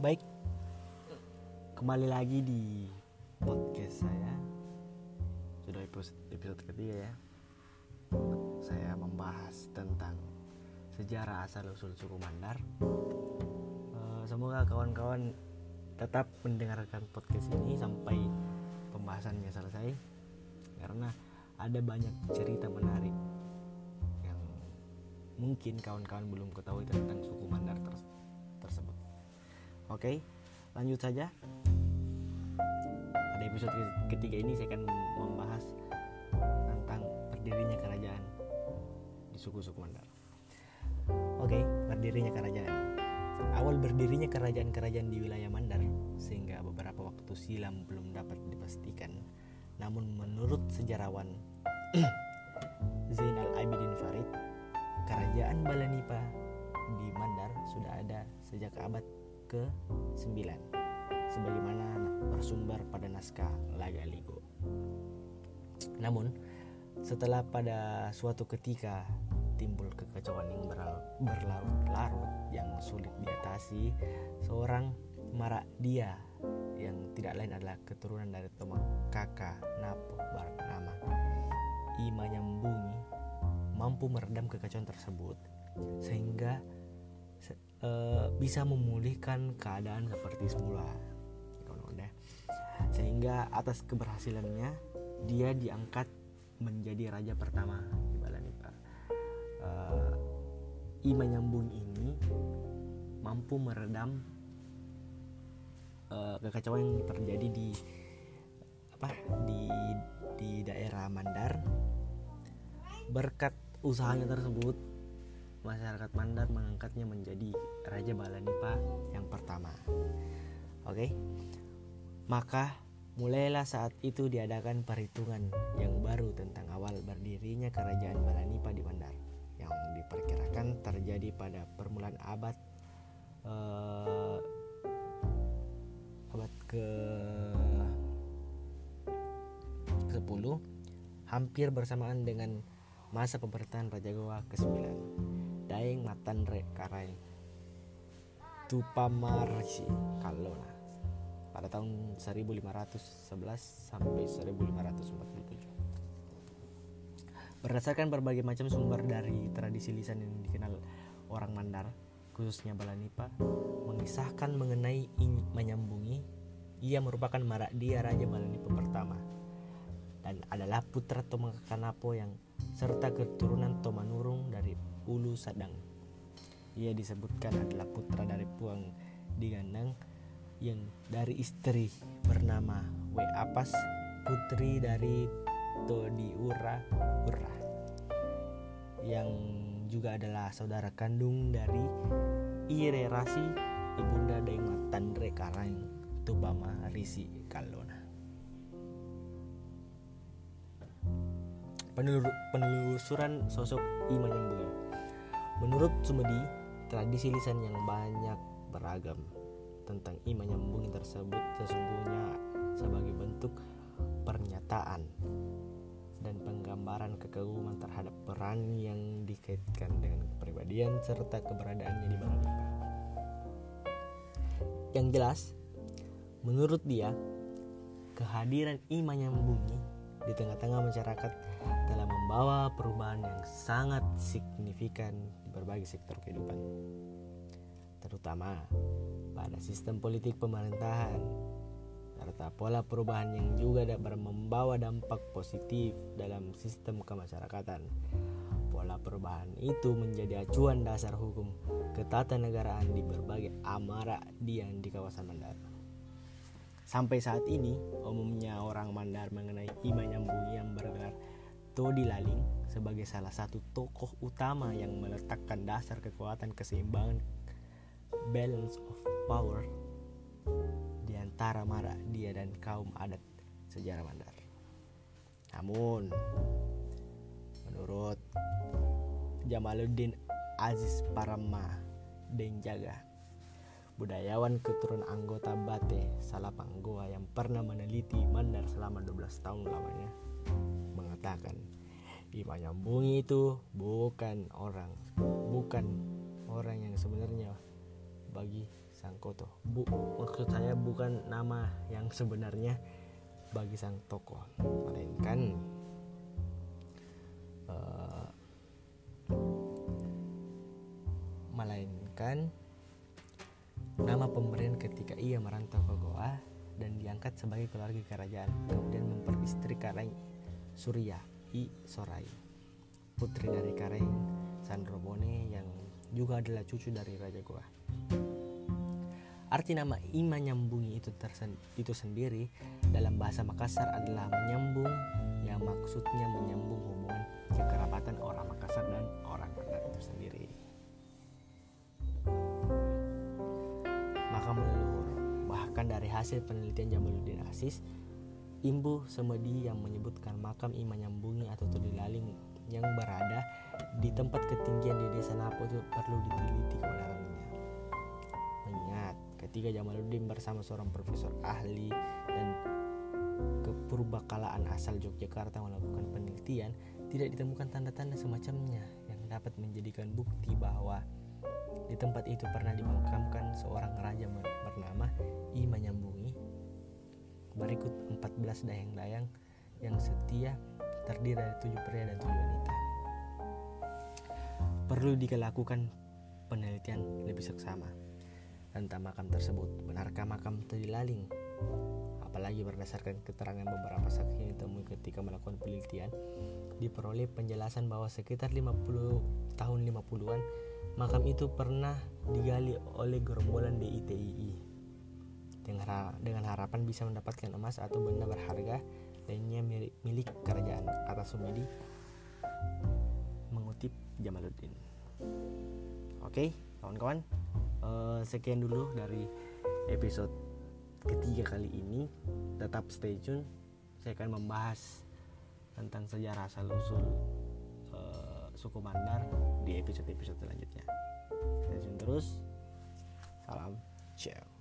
baik. Kembali lagi di podcast saya. Sudah episode, ketiga ya. Saya membahas tentang sejarah asal usul suku Mandar. Eh, semoga kawan-kawan tetap mendengarkan podcast ini sampai pembahasannya selesai. Karena ada banyak cerita menarik yang mungkin kawan-kawan belum ketahui tentang suku Mandar. Oke, lanjut saja. Pada episode ke- ketiga ini saya akan membahas tentang berdirinya kerajaan di suku-suku Mandar. Oke, berdirinya kerajaan. Awal berdirinya kerajaan-kerajaan di wilayah Mandar sehingga beberapa waktu silam belum dapat dipastikan. Namun menurut sejarawan Zainal Abidin Farid, kerajaan Balanipa di Mandar sudah ada sejak abad ke-9 sebagaimana bersumber pada naskah Lagaligo. Namun, setelah pada suatu ketika timbul kekacauan yang berlarut-larut yang sulit diatasi, seorang Marak Dia yang tidak lain adalah keturunan dari Toma Kaka Napo bernama Ima Nyambungi mampu meredam kekacauan tersebut sehingga eh, bisa memulihkan keadaan seperti semula ya. sehingga atas keberhasilannya dia diangkat menjadi raja pertama di Balanipa Eh, Ima Nyambung ini mampu meredam eh, kekacauan yang terjadi di apa di di daerah Mandar berkat usahanya tersebut masyarakat Mandar mengangkatnya menjadi Raja Balanipa yang pertama. Oke? Maka mulailah saat itu diadakan perhitungan yang baru tentang awal berdirinya kerajaan Balanipa di Mandar yang diperkirakan terjadi pada permulaan abad eh, abad ke 10 hampir bersamaan dengan masa pemerintahan Raja Goa ke-9 Daeng Matanre Karai Tupamarsi Kalona pada tahun 1511 sampai 1547 Berdasarkan berbagai macam sumber dari tradisi lisan yang dikenal orang Mandar khususnya Balanipa mengisahkan mengenai in- menyambungi ia merupakan marak dia Raja Balanipa pertama dan adalah putra Toma Kanapo yang serta keturunan Tomanurung dari Sadang. Ia disebutkan adalah putra dari Puang Digandang yang dari istri bernama We Apas, putri dari Todiura Urra yang juga adalah saudara kandung dari Ire Rasi ibunda Daeng Tandre Karang Tubama Risi Kalona. Penelusuran sosok Ima Nyambungi. Menurut Sumedi, tradisi lisan yang banyak beragam tentang Ima Nyambungi tersebut sesungguhnya sebagai bentuk pernyataan dan penggambaran kekaguman terhadap peran yang dikaitkan dengan kepribadian serta keberadaannya di Balanipa. Yang jelas, menurut dia, kehadiran Ima Nyambungi di tengah-tengah masyarakat telah membawa perubahan yang sangat signifikan berbagai sektor kehidupan, terutama pada sistem politik pemerintahan serta pola perubahan yang juga dapat membawa dampak positif dalam sistem kemasyarakatan. Pola perubahan itu menjadi acuan dasar hukum ketatanegaraan di berbagai amara dian di kawasan Mandar. Sampai saat ini, umumnya orang Mandar mengenai Ima Nyambungi yang bergelar Todi Laling sebagai salah satu tokoh utama yang meletakkan dasar kekuatan keseimbangan balance of power di antara Mara, dia dan kaum adat sejarah Mandar. Namun, menurut Jamaluddin Aziz Parama Denjaga, budayawan keturunan anggota Bate Salapang Goa yang pernah meneliti Mandar selama 12 tahun lamanya, mengatakan Ima Nyambungi itu bukan orang, bukan orang yang sebenarnya bagi Sangkoto. Bu, maksud saya bukan nama yang sebenarnya bagi sang tokoh, melainkan uh, melainkan nama pemberian ketika ia merantau ke Goa dan diangkat sebagai keluarga kerajaan, kemudian memperistri Kareng Surya I Sorai, putri dari Kareng Sandrobone yang juga adalah cucu dari Raja Goa. Arti nama Ima nyambungi itu, tersen, itu sendiri dalam bahasa Makassar adalah menyambung yang maksudnya menyambung hubungan kekerabatan orang Makassar dan orang Mandar itu sendiri. Bahkan dari hasil penelitian Jamaluddin Asis, Imbu Semedi yang menyebutkan makam Ima nyambungi atau Tulilaling yang berada di tempat ketinggian di desa Napo itu perlu diteliti kebenarannya. Mengingat ketika Jamaluddin bersama seorang profesor ahli dan kepurbakalaan asal Yogyakarta melakukan penelitian, tidak ditemukan tanda-tanda semacamnya yang dapat menjadikan bukti bahwa di tempat itu pernah dimakamkan seorang raja bernama I Manyambungi. Berikut 14 dayang-dayang yang setia terdiri dari tujuh pria dan tujuh wanita. Perlu dilakukan penelitian lebih seksama tentang makam tersebut. Benarkah makam itu dilaling? Apalagi berdasarkan keterangan beberapa saksi yang ditemui ketika melakukan penelitian, diperoleh penjelasan bahwa sekitar 50 tahun 50-an makam itu pernah digali oleh gerombolan DITII dengan, dengan harapan bisa mendapatkan emas atau benda berharga lainnya milik, milik kerajaan atas Sumedi mengutip Jamaluddin. Oke, kawan-kawan, uh, sekian dulu dari episode ketiga kali ini. Tetap stay tune. Saya akan membahas tentang sejarah asal usul uh, suku Mandar di episode-episode selanjutnya. Tune terus. Salam, ciao.